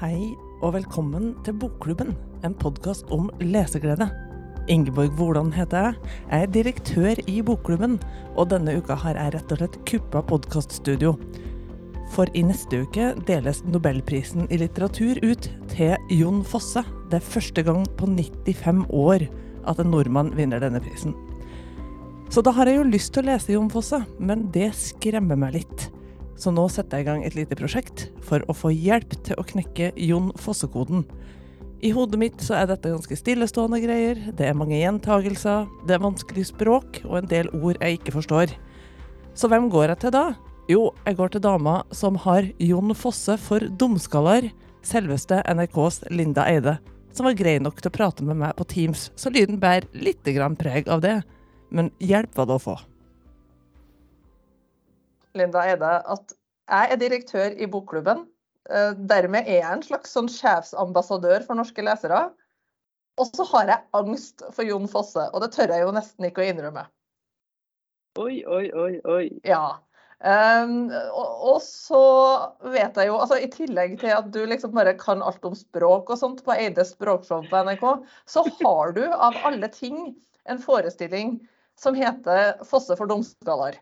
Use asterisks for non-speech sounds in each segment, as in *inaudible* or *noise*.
Hei og velkommen til Bokklubben, en podkast om leseglede. Ingeborg Woland heter jeg. Jeg er direktør i Bokklubben, og denne uka har jeg rett og slett kuppa podkaststudio. For i neste uke deles Nobelprisen i litteratur ut til Jon Fosse. Det er første gang på 95 år at en nordmann vinner denne prisen. Så da har jeg jo lyst til å lese Jon Fosse, men det skremmer meg litt. Så nå setter jeg i gang et lite prosjekt for å få hjelp til å knekke Jon Fosse-koden. I hodet mitt så er dette ganske stillestående greier, det er mange gjentagelser, det er vanskelig språk og en del ord jeg ikke forstår. Så hvem går jeg til da? Jo, jeg går til dama som har Jon Fosse for dumskaller, selveste NRKs Linda Eide, som var grei nok til å prate med meg på Teams, så lyden bærer litt preg av det. Men hjelp var det å få. Linda Eide, at jeg er direktør i Bokklubben. Eh, dermed er jeg en slags sånn sjefsambassadør for norske lesere. Og så har jeg angst for Jon Fosse, og det tør jeg jo nesten ikke å innrømme. Oi, oi, oi, oi. Ja. Um, og, og, så vet jeg jo, altså I tillegg til at du liksom bare kan alt om språk og sånt på Eides språkshow på NRK, så har du av alle ting en forestilling som heter Fosse for dumskaller.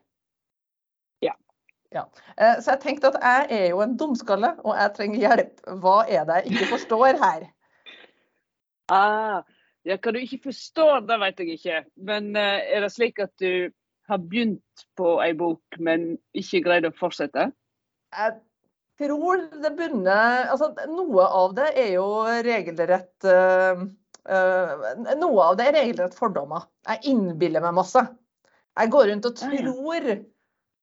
Ja. Eh, så jeg tenkte at jeg er jo en dumskalle, og jeg trenger hjelp. Hva er det jeg ikke forstår her? *laughs* Ah, ja, hva du ikke forstår, det vet jeg ikke. Men uh, er det slik at du har begynt på ei bok, men ikke greid å fortsette? Jeg tror det bunner Altså, noe av det er jo regelrett uh, uh, Noe av det er regelrett fordommer. Jeg innbiller meg masse. Jeg går rundt og tror Uh,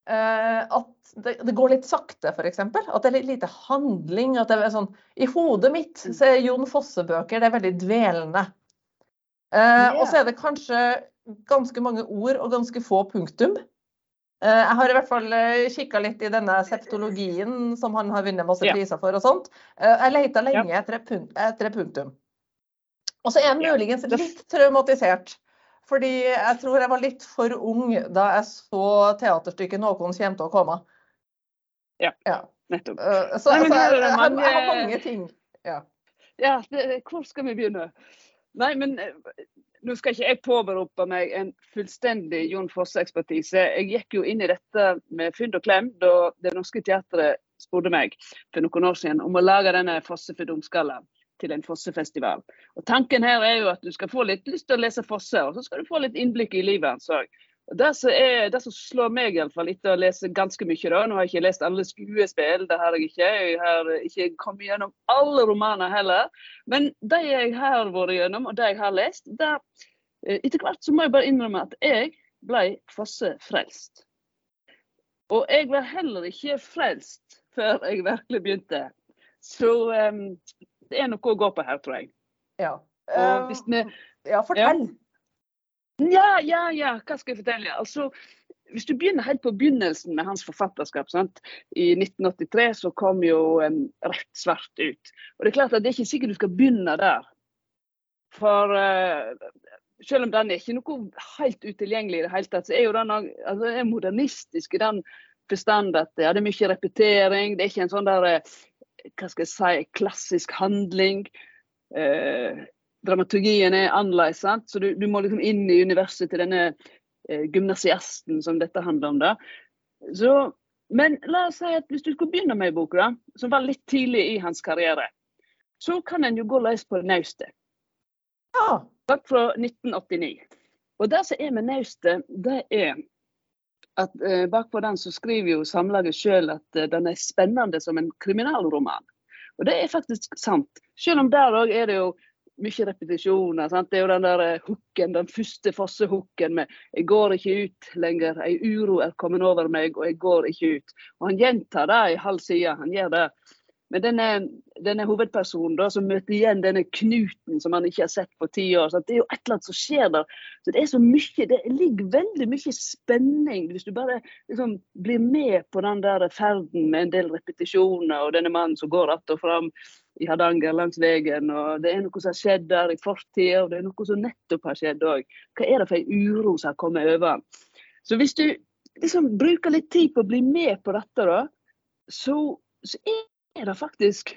at det, det, går litt sakte, f.eks. At det er litt lite handling. at det er sånn, I hodet mitt mm. så er Jon Fosse-bøker det er veldig dvelende. Uh, yeah. Og så er det kanskje ganske mange ord og ganske få punktum. Uh, jeg har i hvert fall uh, kikka litt i denne septologien som han har vunnet masse priser for. og sånt. jeg leita lenge yeah. etter, et punktum. Og så er jeg muligens litt traumatisert fordi jeg tror jeg var litt for ung da jeg så teaterstykket 'Noen kommer til å komme'. Ja, ja. nettopp. Uh, så Nei, altså, jeg, jeg, har, jeg, har mange ting. Ja, ja det, hvor skal vi begynne? Nei, men eh, nå skal ikke jeg påberope meg en fullstendig Jon Fosse-ekspertise. Jeg gikk jo inn i dette med fynd og klem da Det Norske Teatret spurte meg for noen år siden om å lage denne Fosse for dumskaller til en fossefestival. Og Tanken her er jo at du skal få litt lyst til å lese Fosse, og så skal du få litt innblikk i livet hans òg. Det som, er, det som slår meg i alle fall etter å lese ganske mye, da, nå har jeg ikke lest alle skuespill, det har jeg ikke. Jeg har ikke kommet gjennom alle romaner heller. Men de jeg har vært gjennom, og de jeg har lest, der, eh, etter hvert så må jeg bare innrømme at jeg ble Fosse frelst. Og jeg var heller ikke frelst før jeg virkelig begynte. Så um, det er noe å gå på her, tror jeg. Ja. Uh, vi, ja, fortell. Ja. ja, ja. Hva skal jeg fortelle? Altså, hvis du begynner helt på begynnelsen med hans forfatterskap sant? I 1983 så kom jo um, Rett svart ut. Og Det er klart at det er ikke sikkert du skal begynne der. For uh, selv om den er ikke noe helt utilgjengelig i det hele tatt, så er jo den altså, er modernistisk i den forstand at ja, det er mye repetering. Det er ikke en sånn der uh, hva skal jeg si, klassisk handling. Eh, dramaturgien er annerledes, sant? så du, du, må liksom inn i universet til denne eh, gymnasiasten som dette handler om. da. Så, men la oss si at hvis du skulle begynne med ei bok da, som var litt tidlig i hans karriere, så kan en jo gå løs på Naustet. Ja. Takk fra 1989. Og det som er med Naustet, det er at eh, bakpå den så skriver jo samlaget sjøl at eh, den er spennende som en kriminalroman. Og det er faktisk sant. Selv om der òg er det jo mye repetisjoner. Sant? Det er jo den der eh, hooken, den første fossehooken med 'jeg går ikke ut lenger', 'ei uro er kommet over meg, og jeg går ikke ut'. Og Han gjentar det i halv side. Han gjør det men denne, denne hovedpersonen da, som møter igjen denne knuten som han ikke har sett på ti år. Så det er jo et eller annet som skjer der. Så Det er så mye, det ligger veldig mye spenning hvis du bare liksom, blir med på den der ferden med en del repetisjoner, og denne mannen som går att og fram i Hardanger langs veien. og Det er noe som har skjedd der i fortida, og det er noe som nettopp har skjedd òg. Hva er det for en uro som har kommet over? Så hvis du liksom bruker litt tid på å bli med på dette, da, så, så er er det faktisk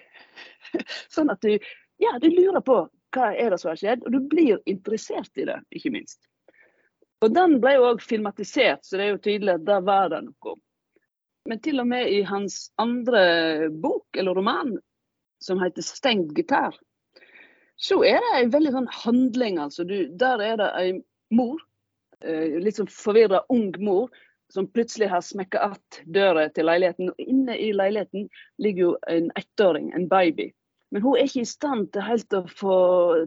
*laughs* Sånn at du, ja, du lurer på hva er det som har skjedd, og du blir interessert i det, ikke minst. Og Den ble jo òg filmatisert, så det er jo tydelig at der var det noe. Men til og med i hans andre bok, eller roman, som heter 'Stengt gitar', så er det en veldig sånn handling. altså. Du, der er det en mor, eh, litt sånn forvirra ung mor, som plutselig har smekka att døra til leiligheten. Og inne i leiligheten ligger jo en ettåring, en baby. Men hun er ikke i stand til helt å få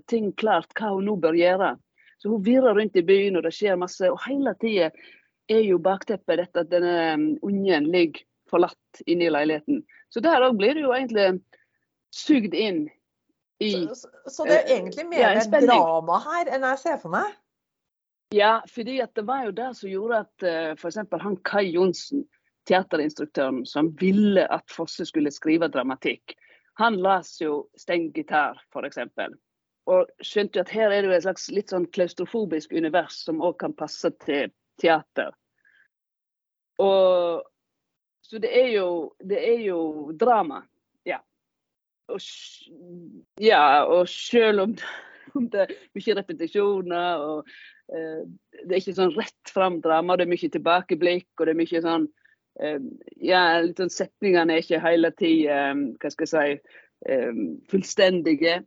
ting klart hva hun nå bør gjøre. Så hun virrer rundt i byen, og det skjer masse. Og hele tida er jo bakteppet dette at denne um, ungen ligger forlatt inne i leiligheten. Så der òg blir det jo egentlig sugd inn i Så, så det er egentlig mer ja, en drama her enn jeg ser for meg? Ja, fordi det var jo det som gjorde at uh, f.eks. han Kai Johnsen, teaterinstruktøren, som ville at Fosse skulle skrive dramatikk, han las jo 'Steng gitar', f.eks. Og skjønte at her er det jo et slags litt sånn klaustrofobisk univers som òg kan passe til teater. Og Så det er jo, det er jo drama. Ja. Og, ja, og selv om, *laughs* om det er mye repetisjoner og eh, det er ikke sånn rett fram drama, det er mye tilbakeblikk og det er mye sånn eh, Ja, litt sånn setningene er ikke hele tida hva skal jeg si eh, fullstendige.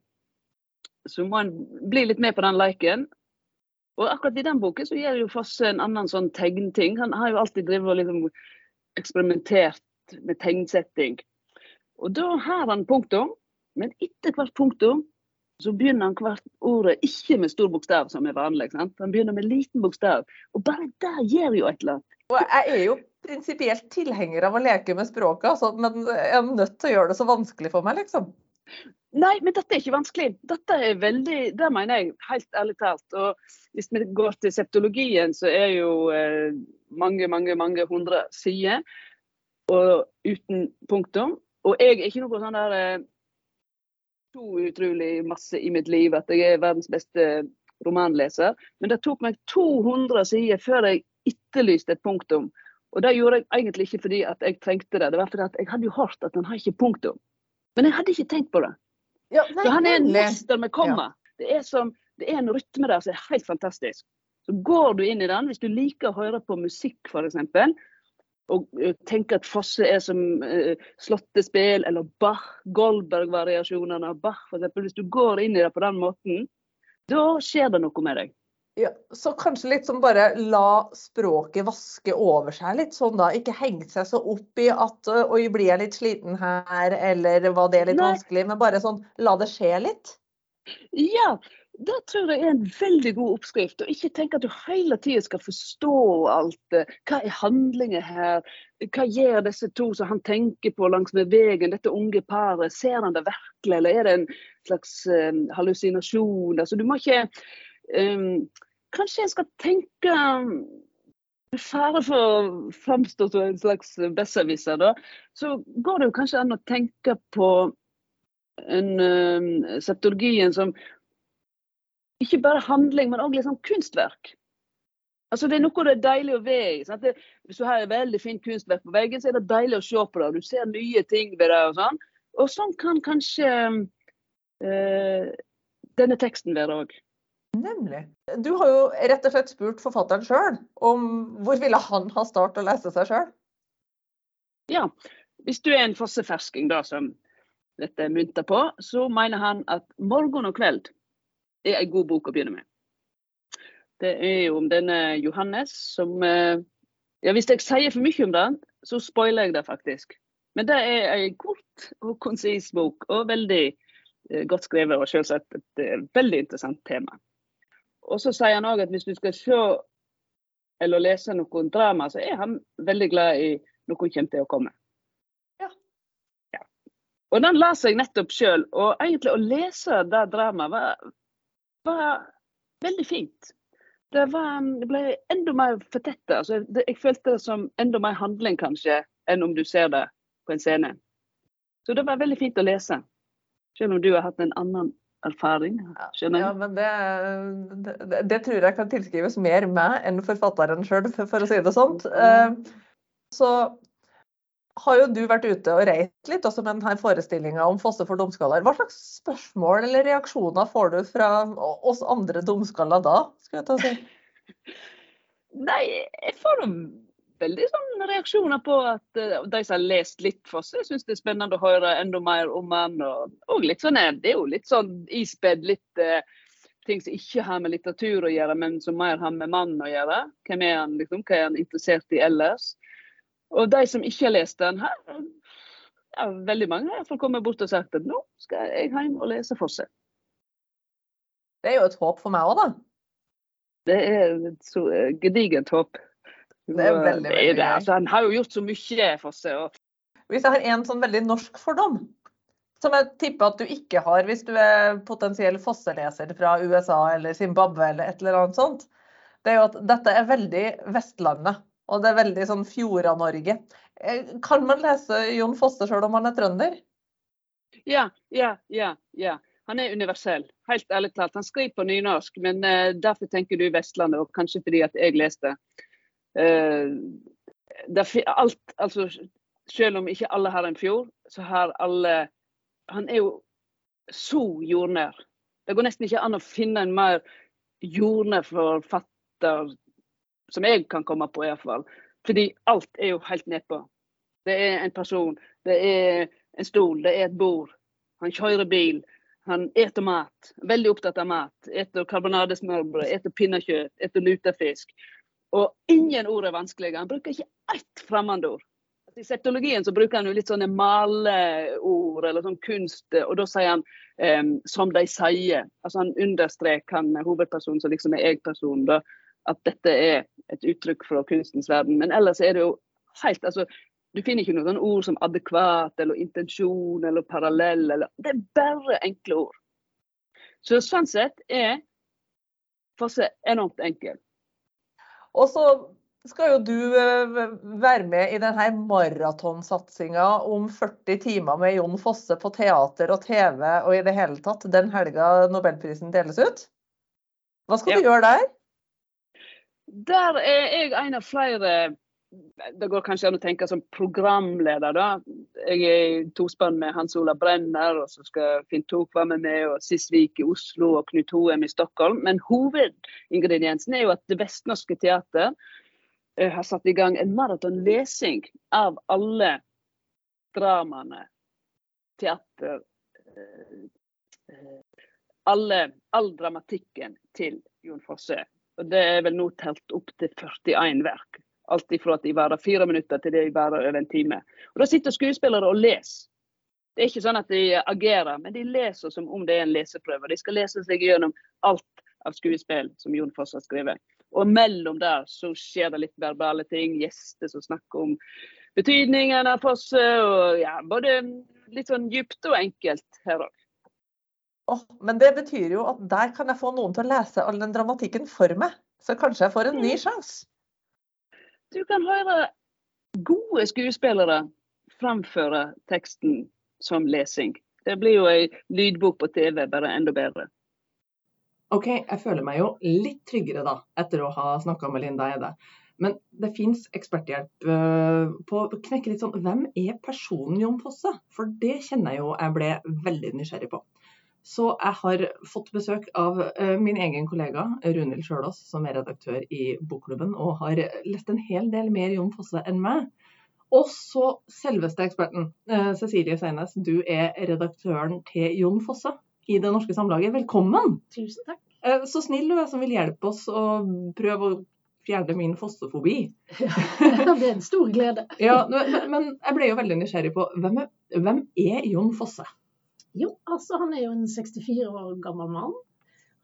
Så må en bli litt med på den leken. Og akkurat i den boken så gjør jo Fosse en annen sånn tegnting. Han har jo alltid drevet og liksom eksperimentert med tegnsetting. Og da har han punktum, men etter hvert punktum så begynner han hvert ordet ikke med stor bokstav, som er vanlig. Sant? Han begynner med liten bokstav. Og bare det gjør jo et eller annet. Og jeg er jo prinsipielt tilhenger av å leke med språket, altså, men jeg er nødt til å gjøre det så vanskelig for meg, liksom. Nei, men dette er ikke vanskelig. Dette er veldig, Det mener jeg, helt ærlig talt. Og hvis vi går til septologien, så er jo eh, mange, mange, mange hundre sider. Og uten punktum. Og jeg er ikke noe sånn der eh, så utrolig masse i mitt liv at jeg er verdens beste romanleser. Men det tok meg 200 sider før jeg etterlyste et punktum. Og det gjorde jeg egentlig ikke fordi at jeg trengte det. Det var fordi at jeg hadde jo hørt at han har ikke punktum. Men jeg hadde ikke tenkt på det. Ja, nei, Så han er en mester med komma. Det, er som, det er en rytme der som er helt fantastisk. Så går du inn i den, hvis du liker å høre på musikk f.eks., og tenke at Fosse er som uh, slåttespill eller Bach, Goldberg-variasjonene av Bach f.eks. Hvis du går inn i det på den måten, da skjer det noe med deg. Ja, så kanskje litt som bare la språket vaske over seg litt sånn da. Ikke henge seg så opp i at oi, blir jeg litt sliten her, eller var det litt Nei. vanskelig? Men bare sånn la det skje litt. Ja, det tror jeg er en veldig god oppskrift. Og ikke tenk at du hele tida skal forstå alt. eh, Hva er handlingen her? Hva gjør disse to som han tenker på langs med veien, dette unge paret? Ser han det virkelig, eller er det en slags um, hallusinasjon? Altså, du må ikke um, Kanskje en skal tenke med fare for å framstå som en slags besserwisser, da, så går det jo kanskje an å tenke på en um, septologien som ikke bare handling, men òg liksom kunstverk. Altså Det er noe det er deilig å være i. Hvis du har et veldig fint kunstverk på veggen, så er det deilig å se på det. Du ser nye ting ved det. Og sånn Og sånn kan kanskje øh, denne teksten være òg. Nemlig. Du har jo rett og slett spurt forfatteren sjøl om hvor ville han ha startet å lese seg sjøl? Ja, hvis du er en fossefersking da, som dette er mynta på, så mener han at 'Morgen og kveld' er en god bok å begynne med. Det er jo om denne Johannes som eh, Ja, hvis jeg sier for mye om den, så spoiler jeg det faktisk. Men det er en kort og konsis bok, og veldig eh, godt skrevet, og selvsagt et eh, veldig interessant tema. Og så sier han òg at hvis du skal se eller lese noen drama, så er han veldig glad i noe kommer til å komme'. Ja. Ja. Og den la jeg nettopp sjøl, og egentlig å lese det dramaet var, var veldig fint. Det, var, det ble enda mer fortetta. Altså, det- jeg følte det som enda mer handling, kanskje, enn om du ser det på en scene. Så det var veldig fint å lese. Selv om du har hatt en annen erfaring. skjønner jeg. Ja, men det, det, det tror jeg kan tilskrives mer meg enn forfatteren sjøl, for, for å si det sånn. Eh, Så har jo du vært ute og reist litt også med denne forestillinga om Fosse for domskaller. Hva slags spørsmål eller reaksjoner får du fra oss andre domskaller da? skal jeg ta si? *laughs* Nei, jeg får veldig sånn reaksjoner på at uh, de som har lest litt Fosse, syns det er spennende å høre enda mer om han. Og, og litt sånn, det er jo litt sånn ispedd litt uh, ting som ikke har med litteratur å gjøre, men som mer har med mannen å gjøre. Hvem er han, liksom? Hva er han interessert i ellers? Og de som ikke har lest den, her, ja, veldig mange har kommet bort og sagt at nå skal jeg hjem og lese Fosse. Det er jo et håp for meg òg, da. Det er et så eh, gedigent håp. Det er veldig, veldig det, altså, Han har jo gjort så mye, Fosse. Og... Hvis jeg har en sånn veldig norsk fordom, som jeg tipper at du ikke har hvis du er potensiell Fosse-leser fra USA eller Zimbabwe eller et eller annet sånt, det er jo at dette er veldig Vestlandet. Og det er veldig sånn Fjorda-Norge. Eh, kan man lese Jon Fosse sjøl om han er trønder? Ja, ja, ja. ja. Han er universell, helt ærlig talt. Han skriver på nynorsk, men uh, derfor tenker du Vestlandet, og kanskje fordi at jeg leste. Uh, alt, altså, selv om ikke alle har en fjord, så har alle Han er jo så jordnær. Det går nesten ikke an å finne en mer jordnær forfatter som jeg kan komme på, iallfall. Fordi alt er jo helt nedpå. Det er en person, det er en stol, det er et bord. Han kjører bil. Han eter mat. Veldig opptatt av mat. Eter karbonadesmørbrød, eter pinnekjøtt, eter lutefisk. Og ingen ord er vanskelige. Han bruker ikke ett fremmedord. I septologien så bruker han jo litt sånne maleord eller sånn kunst, og da sier han um, 'som de sier'. Altså Han understreker han hovedpersonen som liksom er jeg-personen at dette er et uttrykk fra kunstens verden. Men ellers er det jo helt altså, Du finner ikke noen ord som adekvat eller intensjon eller parallell. Eller, det er bare enkle ord. Så sånn sett er Fosse enormt enkel. Og så skal jo du eh, være med i denne maratonsatsinga om 40 timer med Jon Fosse på teater og TV og i det hele tatt den helga Nobelprisen deles ut. Hva skal ja. du gjøre der? Der er jeg en av flere Det går kanskje an å tenke som programleder, da. Jeg er i tospann med Hans Ola Brenner, og så skal Finn Tok være med meg, og Sisvik i Oslo og Knut Hoem i Stockholm. Men hovedingrediensen er jo at Det Vestnorske Teater eh, har satt i gang en maratonlesing av alle dramaene, teater eh, eh, alle, All dramatikken til Jon Fosse. Og Det er vel nå telt opp til 41 verk. Alt ifra at de varer fire minutter til de varer over en time. Og Da sitter skuespillere og leser. Det er ikke sånn at de agerer, men de leser som om det er en leseprøve. De skal lese seg gjennom alt av skuespill som Jon Foss har skrevet. Og mellom der så skjer det litt verbale ting. Gjester som snakker om betydningen av Fosse. Og ja, både litt sånn dypt og enkelt her òg. Oh, men det betyr jo at der kan jeg få noen til å lese all den dramatikken for meg. Så kanskje jeg får en ny sjanse. Du kan høre gode skuespillere framføre teksten som lesing. Det blir jo ei lydbok på TV, bare enda bedre. OK, jeg føler meg jo litt tryggere da, etter å ha snakka med Linda Eide. Men det fins eksperthjelp uh, på å knekke litt sånn Hvem er personen Jon Fosse? For det kjenner jeg jo jeg ble veldig nysgjerrig på. Så jeg har fått besøk av uh, min egen kollega Runhild Sjølås, som er redaktør i Bokklubben, og har lest en hel del mer Jon Fosse enn meg. Og så selveste eksperten, uh, Cecilie Seines, du er redaktøren til Jon Fosse i Det Norske Samlaget. Velkommen! Tusen takk. Uh, så snill du er som vil hjelpe oss å prøve å fjerne min fossefobi. Ja, *laughs* det er en stor glede. ja, men, men, jeg ble jo veldig nysgjerrig på hvem er, hvem er Jon Fosse? Jo, altså han er jo en 64 år gammel mann.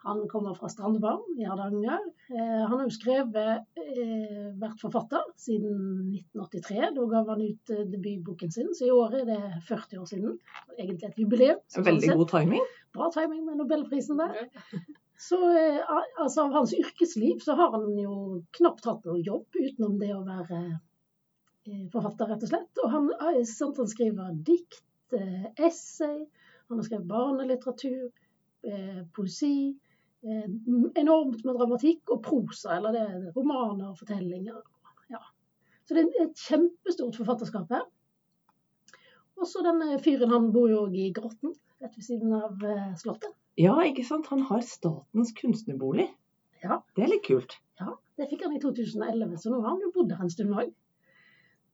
Han kommer fra Strandebarm i Hardanger. Eh, han har jo skrevet, eh, vært forfatter siden 1983. Da ga han ut eh, debutboken sin, så i år er det 40 år siden. Egentlig et jubileum. Veldig god timing. Bra timing med nobelprisen der. Så eh, altså, Av hans yrkesliv så har han jo knapt hatt noe jobb utenom det å være eh, forfatter, rett og slett. Og han, eh, han skriver dikt, essay han har skrevet barnelitteratur, eh, poesi. Eh, enormt med dramatikk og prosa, eller det er romaner og fortellinger. Ja. Så det er et kjempestort forfatterskap her. Og så denne fyren, han bor jo i Grotten, rett ved siden av eh, Slottet. Ja, ikke sant? Han har Statens kunstnerbolig. Ja. Det er litt kult. Ja, det fikk han i 2011, så nå har han jo bodd her en stund òg.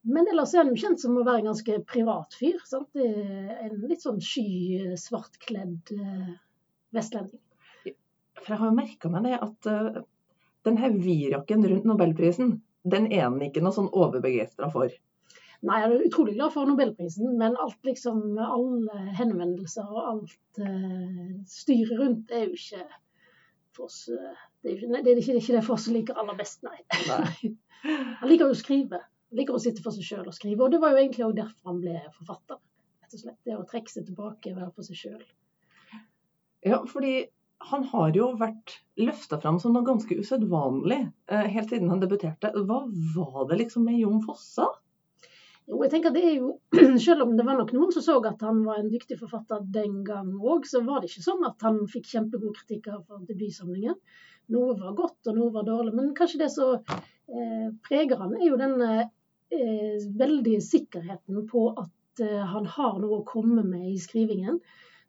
Men ellers er han jo kjent som å være en ganske privat fyr. Sant? En litt sånn sky, svartkledd eh, vestlending. For jeg har jo merka meg det at uh, den her virakken rundt nobelprisen, den er han ikke noe sånn overbegeistra for. Nei, jeg er utrolig glad for nobelprisen, men alt liksom, alle henvendelser og alt uh, styret rundt er jo ikke for oss uh, det, er ikke, nei, det er ikke, det er ikke det for oss som liker aller best, nei. *laughs* Han liker jo å skrive. Liker å sitte for seg sjøl og skrive. Og det var jo egentlig også derfor han ble forfatter. rett og slett. Det å trekke seg tilbake, være for seg sjøl. Ja, fordi han har jo vært løfta fram som noe ganske usedvanlig eh, helt siden han debuterte. Hva var det liksom med Jon Fossa? Jo, jeg tenker det er jo, *clears throat* Selv om det var nok noen som så at han var en dyktig forfatter den gang òg, så var det ikke sånn at han fikk kjempegod kritikk av debutsamlingen. Noe var godt, og noe var dårlig. Men kanskje det som eh, preger han, er jo den eh, veldige sikkerheten på at eh, han har noe å komme med i skrivingen.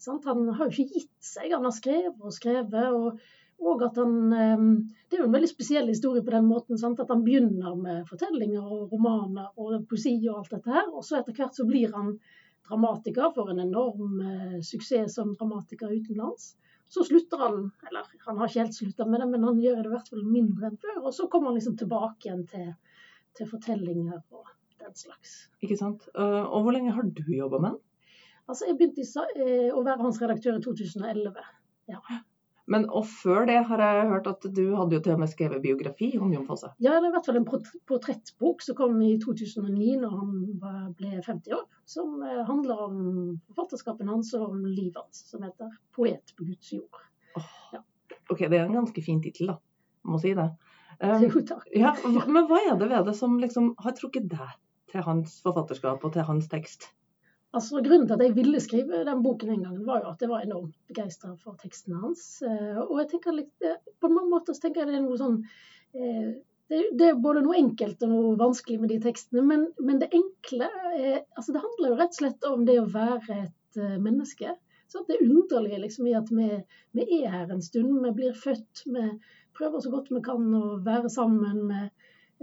Sant? Han har jo ikke gitt seg. Han har skrevet og skrevet. og og at han, eh, Det er jo en veldig spesiell historie på den måten. Sant? At han begynner med fortellinger og romaner og poesi og alt dette her. Og så etter hvert så blir han dramatiker, får en enorm suksess som dramatiker utenlands. Så slutter han, eller han har ikke helt slutta med det, men han gjør det i hvert fall mindre enn før. Og så kommer han liksom tilbake igjen til, til fortellinger og den slags. Ikke sant? Eh, og hvor lenge har du jobba med den? Altså, Jeg begynte eh, å være hans redaktør i 2011. Men og før det har jeg hørt at du hadde jo til og med skrevet biografi om Jon Fosse. Ja, det er i hvert fall en portrettbok som kom i 2009 når han ble 50 år. Som eh, handler om forfatterskapen hans og om livet hans, som heter 'Poet på Guds jord'. Ok, det er en ganske fin tittel, da. Må si det. Um, Jo, takk. *laughs* ja, men hva er det ved det som liksom har trukket deg til hans forfatterskap og til hans tekst? Altså, Grunnen til at jeg ville skrive den boken en gang, var jo at jeg var enormt begeistra for tekstene hans. Eh, Og jeg tenker litt, eh, på mange måter så tenker jeg det er noe sånn eh, det, er både noe enkelt og noe vanskelig med de tekstene, men, men det enkle er, altså det handler jo rett og slett om det å være et menneske. Så det underlige liksom i at vi, vi er her en stund, vi blir født, vi prøver så godt vi kan å være sammen, vi,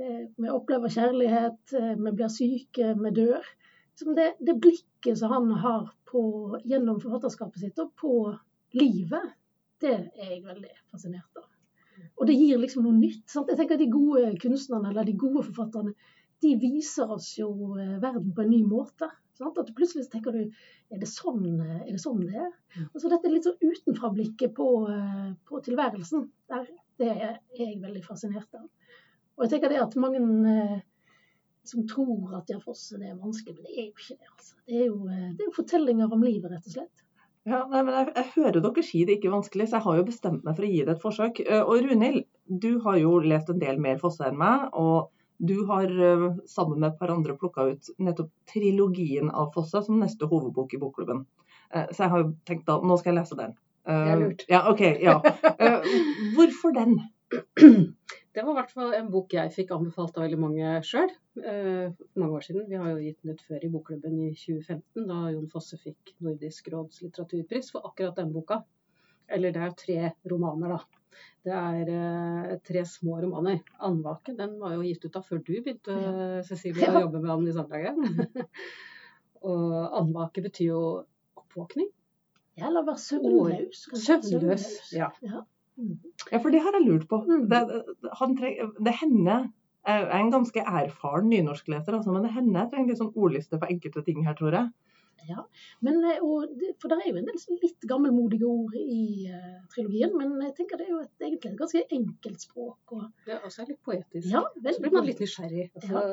eh, vi opplever kjærlighet, eh, vi blir syke, vi dør som det, det blikket som han har på, gjennom forfatterskapet sitt og på livet, det er jeg veldig fascinert av. Og det gir liksom noe nytt. Sant? Jeg tenker at De gode kunstnerne eller de gode forfatterne de viser oss jo eh, verden på en ny måte. Sant? At plutselig tenker du er det sånn er det, sånn det er? Og så dette litt sånn utenfra-blikket på, på tilværelsen, der, det er jeg veldig fascinert av. Og jeg tenker det at mange eh, som tror at Fosse det er vanskelig, men det er jo ikke det. altså. Det er jo, eh, det er jo fortellinger om livet, rett og slett. Ja, nei, men jeg, jeg hører dere si det ikke er vanskelig, så jeg har jo bestemt meg for å gi det et forsøk. Eh, Og Runhild, du har jo lest en del mer Fosse enn meg, og du har sammen med et par andre plukka ut nettopp trilogien av Fosse som neste hovedbok i bokklubben. Så jeg har tenkt at nå skal jeg lese den. Eh, Det er lurt. Ja, ok, ja. *laughs* Eh, Hvorfor den? Det var i hvert fall en bok jeg fikk anbefalt av veldig mange sjøl for mange år siden. Vi har jo gitt den ut før i bokklubben i 2015, da Jon Fosse fikk Nordisk råds litteraturpris for akkurat den boka. Eller det er tre romaner, da. Det er eh, tre små romaner. 'Andvake' den var jo gitt ut da før du begynte Cecilie, *laughs* Ja. å jobbe med den i Samlaget. Og 'andvake' betyr jo oppvåkning. Ja, eller være søvnløs. Søvnløs. Ja. Mm. Ja, for det har jeg lurt på. Mm. Det, han treng, det hender Jeg er en ganske erfaren nynorskleser, altså, men det hender jeg trenger litt sånn ordliste på enkelte ting her, tror jeg. Men, eh, og, for det er jo en del sånn litt gammelmodige ord i uh, trilogien, men jeg tenker det er jo et, egentlig et ganske enkelt språk. Og, Det er også litt poetisk. ja, Så blir man litt nysgjerrig. Ja.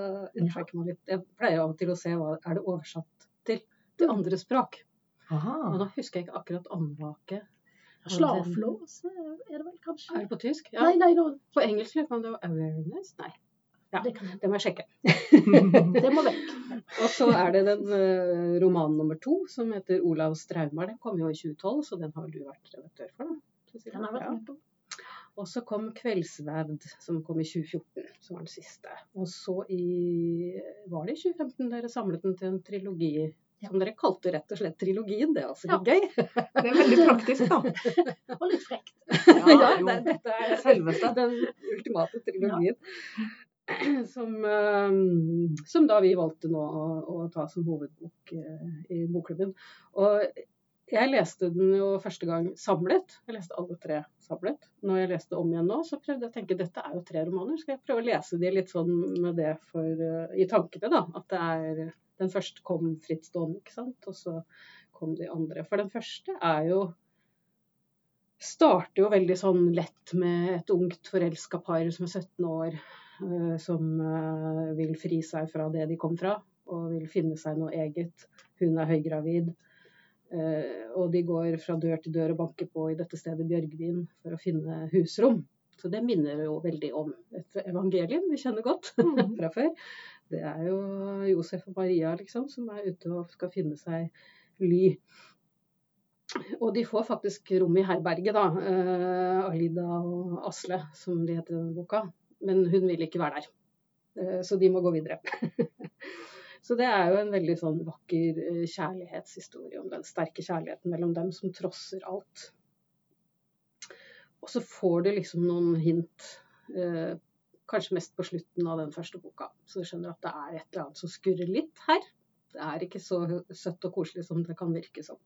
man litt. Jeg pleier av og til å se hva er det oversatt til til Mm. andre språk. Og da husker jeg ikke akkurat andvake. Slavlås er det vel Er det på tysk? Ja. Nei, nei, no. På engelsk lurer jeg på om det var awareness. Nei, Ja. det, kan, det må jeg sjekke. *laughs* det må vekk. Og så er det den eh, romanen nummer to som heter 'Olav Straumar'. Den kom jo i 2012, så den har du vært redaktør for? da? Den har vært med på. Og så kom 'Kveldsverd', som kom i 2014, som var den siste. Og så i Var det i 2015 dere samlet den til en trilogi? Som dere kalte rett og slett trilogien. Det er altså Ja. gøy. Det er veldig praktisk, da. *laughs* Og litt frekt. Ja, ja det, dette er Selveste. *laughs* den ultimate trilogien. Som, eh, som da vi valgte nå å, å ta som hovedbok eh, i bokklubben. Og jeg leste den jo første gang samlet. Jeg leste alle tre samlet. Når jeg leste om igjen nå, så prøvde jeg å tenke dette er jo tre romaner. Skal jeg prøve å lese de litt sånn med det for, eh, i tankene, da. At det er Den første kom frittstående, ikke sant. Og så kom de andre. For den første er jo starter jo veldig sånn lett med et ungt forelska par som er 17 år, eh, som eh, vil fri seg fra det de kom fra, og vil finne seg noe eget. Hun er høygravid. eh, og de går fra dør til dør og banker på i dette stedet Bjørgvin for å finne husrom. Så det minner jo veldig om et evangelium vi kjenner godt *laughs* Mm. fra før. Det er jo Josef og Maria liksom, som er ute og skal finne seg ly. Og de får faktisk rom i herberget, da. Eh, Alida og Asle, som de heter i denne boka. Men hun vil ikke være der. Eh, så de må gå videre. *laughs* så det er jo en veldig sånn vakker eh, kjærlighetshistorie om den sterke kjærligheten mellom dem som trosser alt. Og så får du liksom noen hint, eh, kanskje mest på slutten av den første boka. Så du skjønner at det er et eller annet som skurrer litt her. Det er ikke så søtt og koselig som det kan virke som.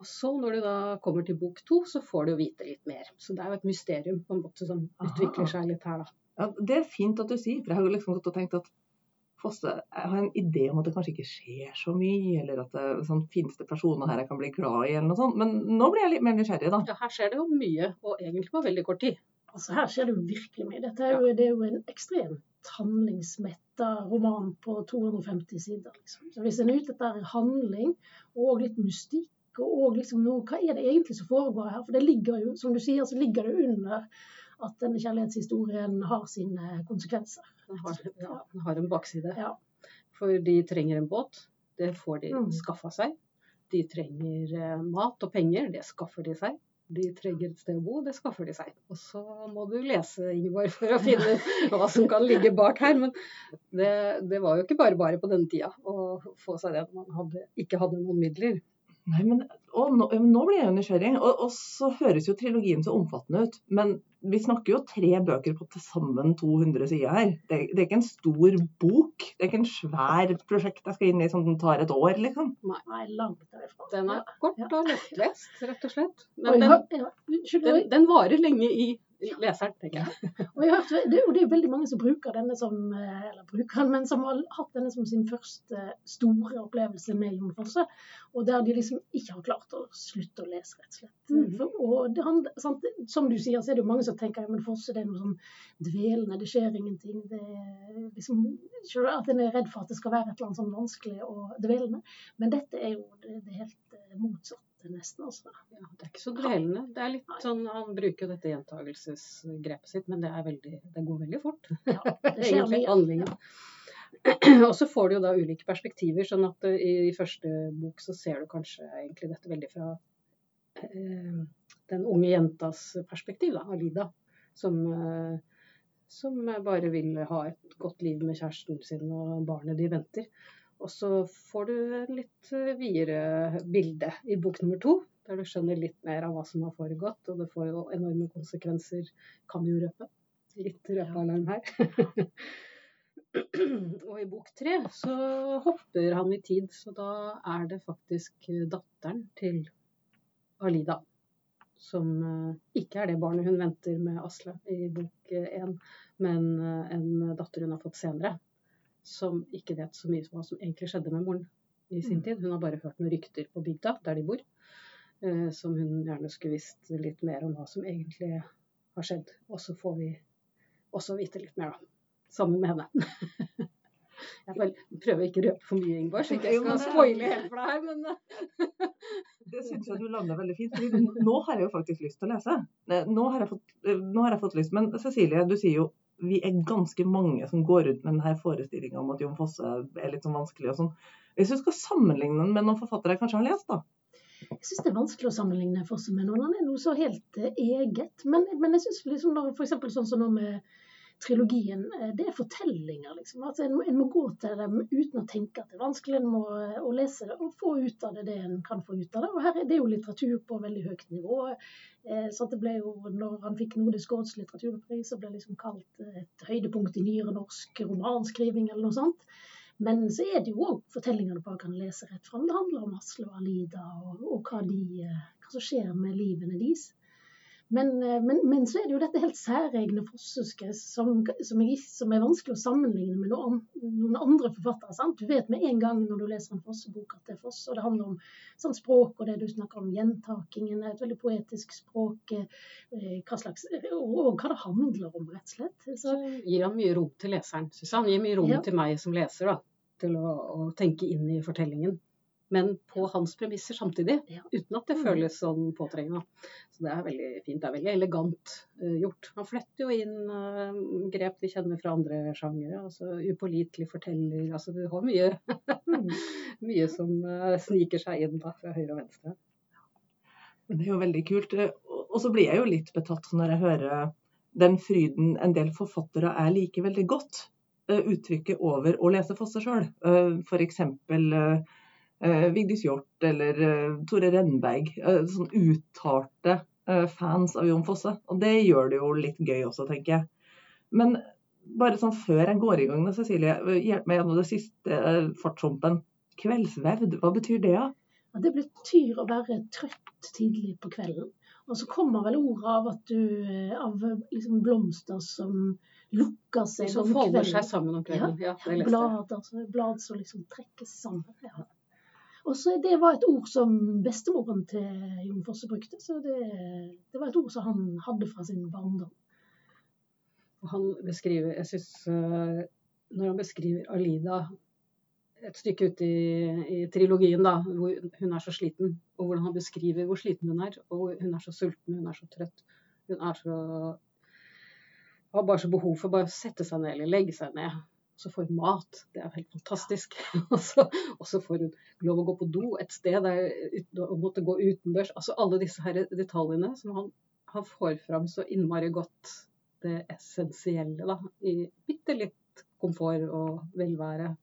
Og så når du da kommer til bok to, så får du vite litt mer. Så det er jo et mysterium på en måte som Aha. utvikler seg litt her, da. Ja, det er fint at du sier, for jeg har jo liksom gått og tenkt at Fosse, jeg har en idé om at det kanskje ikke skjer så mye, eller at det sånn, finnes det personer her jeg kan bli glad i, eller noe sånt. Men nå blir jeg litt mer nysgjerrig, da. Ja, her skjer det jo mye, og egentlig på veldig kort tid. Altså Her skjer det jo virkelig mye. Dette er jo, det er jo en ekstremt handlingsmetta roman på 250 sider. Liksom. Så Hvis en er ute etter handling og litt mystikk, og liksom noe, hva er det egentlig som foregår her? For det ligger jo, som du sier, så ligger det under at denne kjærlighetshistorien har sine konsekvenser. Den har, ja, den har en bakside. Ja. For de trenger en båt. Det får de Mm. skaffa seg. De trenger eh, mat og penger. Det skaffer de seg. De trenger et sted å bo. Det skaffer de seg. Og så må du lese, Ingeborg, for å finne *laughs* hva som kan ligge bak her. Men det, det var jo ikke bare bare på denne tida å få seg det når man hadde, ikke hadde noen midler. Nei, men å, nå, ja, men nå blir jeg jo nysgjerrig. Og, og så høres jo trilogien så omfattende ut. Men vi snakker jo tre bøker på til sammen 200 sider her. Det, det er ikke en stor bok. Det er ikke en svær prosjekt jeg skal inn i som tar et år, liksom. Nei, langt derfra. Den er kort og lettlest, rett og slett. Men den, den, den varer lenge i leseren, tenker jeg. Og jeg hørte, det det, jo det er veldig mange som bruker denne som eh, eller bruker den, men som har hatt denne som sin første store opplevelse med Jon Fosse. Og der de liksom ikke har klart å slutte å lese, rett og slett. Mm. For, og det, han, sant, som du sier, så er det jo mange som tenker men Fosse det er noe sånn dvelende, det skjer ingenting. Det er liksom, at en er redd for at det skal være et eller annet sånn vanskelig og dvelende. Men dette er jo det, det er helt eh, motsatte, nesten. Altså. Ja, det er ikke så dvelende. Det er litt sånn, Han bruker dette gjentagelsesgrepet sitt, men det, er veldig, det går veldig fort. Ja, det *laughs* skjer Egentlig mye. *clears throat* Og så får du jo da ulike perspektiver. sånn at eh, i, i første bok så ser du kanskje egentlig dette veldig fra eh, den unge jentas perspektiv, da, Alida. Som, eh, som bare vil ha et godt liv med kjæresten sin og barnet de venter. Og så får du et litt eh, videre bilde i bok nummer to, der du skjønner litt mer av hva som har foregått. Og det får jo enorme konsekvenser, kan vi jo røpe. Litt røpealarm her. *clears throat* og i bok tre så hopper han i tid, så da er det faktisk datteren til Alida som eh, ikke er det barnet hun venter med Asle i bok én, men eh, en datter hun har fått senere, som ikke vet så mye om hva som egentlig skjedde med moren i sin Mm. tid. Hun har bare hørt noen rykter på bygda, der de bor, eh, som hun gjerne skulle visst litt mer om hva som egentlig har skjedd. Og så får vi også vite litt mer, da. Sammen med henne. *laughs* Jeg vel- prøver ikke å røpe for mye, Ingeborg, så ikke jeg skal spoile helt for deg her, men eh, Det syns jeg du lander veldig fint. Nå har jeg jo faktisk lyst til å lese. Nå har jeg fått, har jeg fått lyst. Men Cecilie, du sier jo vi er ganske mange som går ut med denne forestillinga om at Jon Fosse er litt sånn vanskelig og sånn. Hvis du skal sammenligne den med noen forfattere jeg kanskje har lest, da? Jeg syns det er vanskelig å sammenligne Fosse med noen. Han er noe så helt eh, eget. Men, men jeg syns liksom f.eks. sånn som nå med trilogien, eh, det er fortellinger. liksom. Altså, en, en, må gå til dem uten å tenke at det er vanskelig. En må eh, å lese det og få ut av det det en kan få ut av det. Og her er det jo litteratur på veldig høyt nivå. Eh, så det ble jo, når han fikk Nordisk råds litteraturpris, så ble det liksom kalt et høydepunkt i nyere norsk romanskriving eller noe sånt. Men så er det jo òg fortellingene bak kan lese rett fram. Det handler om Asle og Alida og, og hva, de, hva som skjer med livene deres. Men, eh, men, men, så er det jo dette helt særegne fosseske som, som, som, er, vanskelig å sammenligne med noen, noen andre forfattere. Sant? Du vet med en gang når du leser en fossebok at det er Fosse. og det handler om sånn språk og det du snakker om, gjentakingen, et veldig poetisk språk, eh, hva slags, og, og, hva det handler om, rett og slett. Så, så gir han mye rom til leseren, syns han. Gir mye rom ja. til meg som leser, da, til å, å tenke inn i fortellingen men på hans premisser samtidig. Uten at det mm. føles sånn påtrengende. Så det er veldig fint. Det er veldig elegant uh, gjort. Han fletter jo inn uh, grep vi kjenner fra andre sjangere. Altså upålitelig forteller. Altså du har mye, *laughs* mye som uh, sniker seg inn da, fra høyre og venstre. Det er jo veldig kult. Og så blir jeg jo litt betatt når jeg hører den fryden en del forfattere er like veldig godt. Uttrykket over å lese Fosse sjøl. F.eks. Eh, Vigdis Hjorth eller eh, Tore Rennberg. Eh, sånn uttalte eh, fans av Jon Fosse. Og det gjør det jo litt gøy også, tenker jeg. Men bare sånn før jeg går i gang, Cecilie, hjelp meg gjennom det siste eh, fartshumpen. Kveldsvevd, hva betyr det? Ja? Det betyr å være trøtt tidlig på kvelden. Og så kommer vel ordet av at du Av liksom blomster som lukker seg om kvelden. Som folder seg sammen om kvelden. Ja, ja blad, altså, blad som liksom trekkes sammen. Ja. Og så Det var et ord som bestemoren til Jon Fosse brukte. Så det, det, var et ord som han hadde fra sin barndom. Han beskriver, jeg synes, eh, Når han beskriver Alida et stykke ute i, i, trilogien, da, hvor hun er så sliten, og hvordan han beskriver hvor sliten hun er. Og hun er så sulten, hun er så trøtt. Hun er så har bare så behov for å sette seg ned eller legge seg ned så får hun mat. Det er helt fantastisk. *laughs* og, så, får hun lov å gå på do et sted der hun måtte gå utendørs. Altså alle disse her detaljene som han, han får fram så innmari godt det essensielle da, i bitte litt komfort og velvære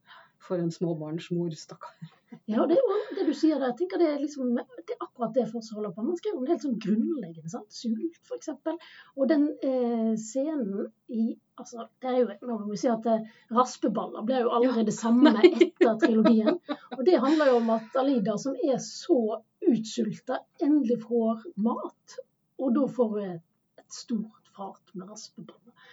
for en småbarnsmor, stakkar. Ja, det, er jo det, du sier der, jeg tenker det er, liksom, det er akkurat det Foss holder på Man skriver om det helt sånn grunnleggende. sant? Sult, f.eks. Og den eh, scenen i altså, det er jo, nå må vi si at eh, Raspeballer blir jo aldri det samme etter trilogien. Og det handler jo om at Alida, som er så utsulta, endelig får mat. Og da får hun et, et stort fat med raspeballer.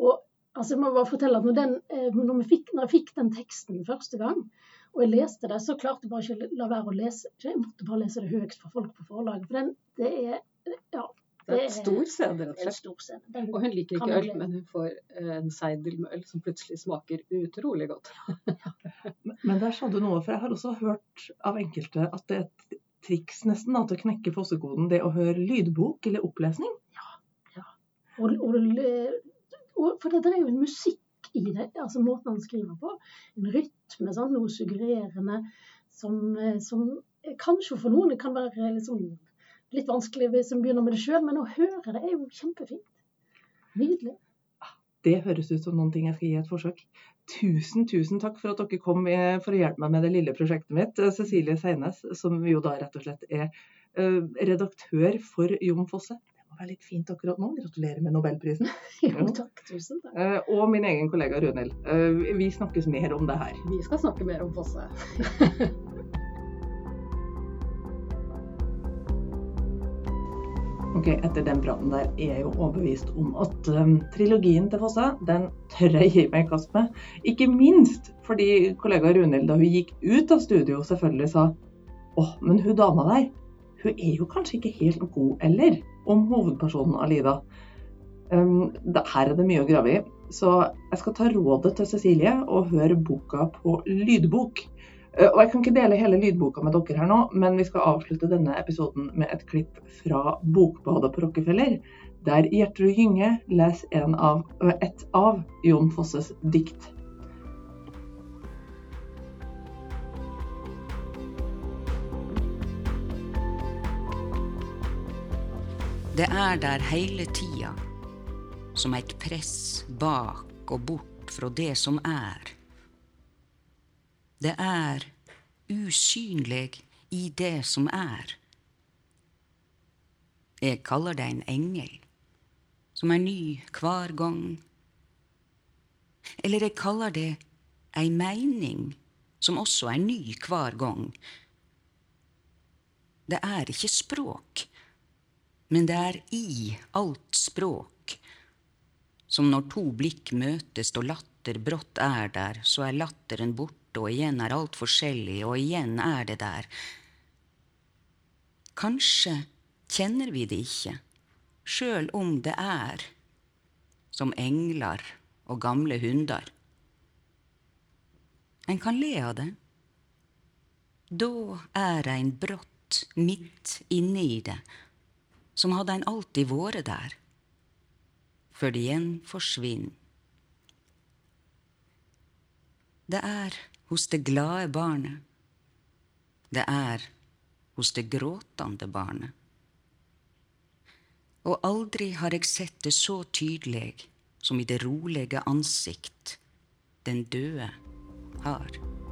Og altså, jeg må bare fortelle at når, den, eh, når, fikk, når jeg fikk den teksten første gang, og jeg leste det, så klarte jeg bare ikke la være å lese. Jeg måtte bare lese det høyest for folk på forlaget. For den, det er ja, det er en stor scene, rett og slett. Og hun liker ikke øl, men hun får eh, en seidel med øl som plutselig smaker utrolig godt. *laughs* men der sa du noe, for jeg har også hørt av enkelte at det er et triks nesten da, til å knekke fossekoden, det å høre lydbok eller opplesning. Ja. ja. Og, og, og, for det er jo en musikk i det, altså måten han skriver på. En rytme, sånn, noe suggererende som, eh, som, kanskje for noen kan være liksom, litt vanskelig hvis en begynner med det sjøl, men å høre det er jo kjempefint. Nydelig. Det høres ut som noen ting jeg skal gi et forsøk. Tusen, tusen takk for at dere kom for å hjelpe meg med det lille prosjektet mitt. Cecilie Seines, som jo da rett og slett er eh, redaktør for Jon Fosse må være litt fint akkurat nå. Gratulerer med nobelprisen. *laughs* jo, takk. Tusen takk. Uh, og min egen kollega Runhild. Uh, vi snakkes mer om det her. Vi skal snakke mer om Fosse. *laughs* ok, Etter den praten der er jeg jo overbevist om at um, trilogien til Fosse, den tør jeg gi meg i kast med. Ikke minst fordi kollega Runhild, da hun gikk ut av studio, selvfølgelig sa åh, men hun dama der, hun er jo kanskje ikke helt god eller? Om hovedpersonen Alida. Her er det mye å grave i, så jeg skal ta rådet til Cecilie og høre boka på lydbok. Uh, og Jeg kan ikke dele hele lydboka med dere her nå, men vi skal avslutte denne episoden med et klipp fra Bokbadet på Rockefeller, der Gjertrud Gynge leser av, et av Jon Fosses dikt. Det er der hele tida. som et press bak og bort fra det som er. Det er usynlig i det som er. Jeg kaller det en engel, som er ny hver gang. Eller jeg kaller det ei mening, som også er ny hver gang. Det er ikke språk, men det er i alt språk. Som når to blikk møtes og latter brått er der, så er latteren borte, og igjen er alt forskjellig, og igjen er det der. Kanskje kjenner vi det ikke, sjøl om det er, som engler og gamle hunder. En kan le av det. Da er ein brått midt inni det, som hadde ein alltid vært der, før det igjen forsvinner. Det er hos det glade barnet. Det er hos det gråtende barnet. Og aldri har jeg sett det så tydelig som i det rolige ansikt den døde har.